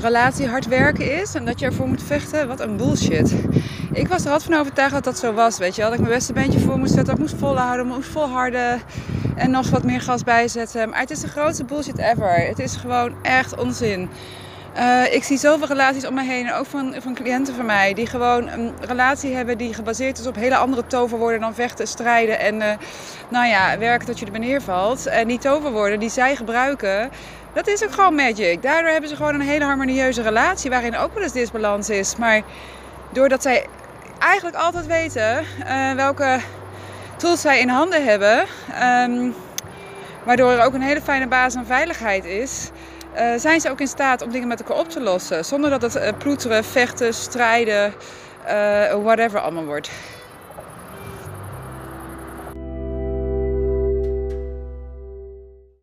relatie hard werken is en dat je ervoor moet vechten. Wat een bullshit. Ik was er altijd van overtuigd dat dat zo was. Weet je wel, dat ik mijn beste beentje voor moest zetten. Dat ik moest volhouden, moest volharden. En nog wat meer gas bijzetten. Maar het is de grootste bullshit ever. Het is gewoon echt onzin. Uh, ik zie zoveel relaties om me heen, ook van, van cliënten van mij, die gewoon een relatie hebben die gebaseerd is op hele andere toverwoorden dan vechten, strijden en uh, nou ja, werken tot je er beneden valt. En die toverwoorden die zij gebruiken, dat is ook gewoon magic. Daardoor hebben ze gewoon een hele harmonieuze relatie waarin ook wel eens disbalans is. Maar doordat zij eigenlijk altijd weten uh, welke tools zij in handen hebben, um, waardoor er ook een hele fijne basis aan veiligheid is uh, zijn ze ook in staat om dingen met elkaar op te lossen. Zonder dat het uh, ploeteren, vechten, strijden, uh, whatever allemaal wordt.